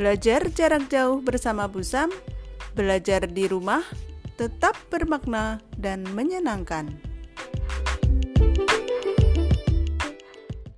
Belajar jarak jauh bersama Busam, belajar di rumah tetap bermakna dan menyenangkan.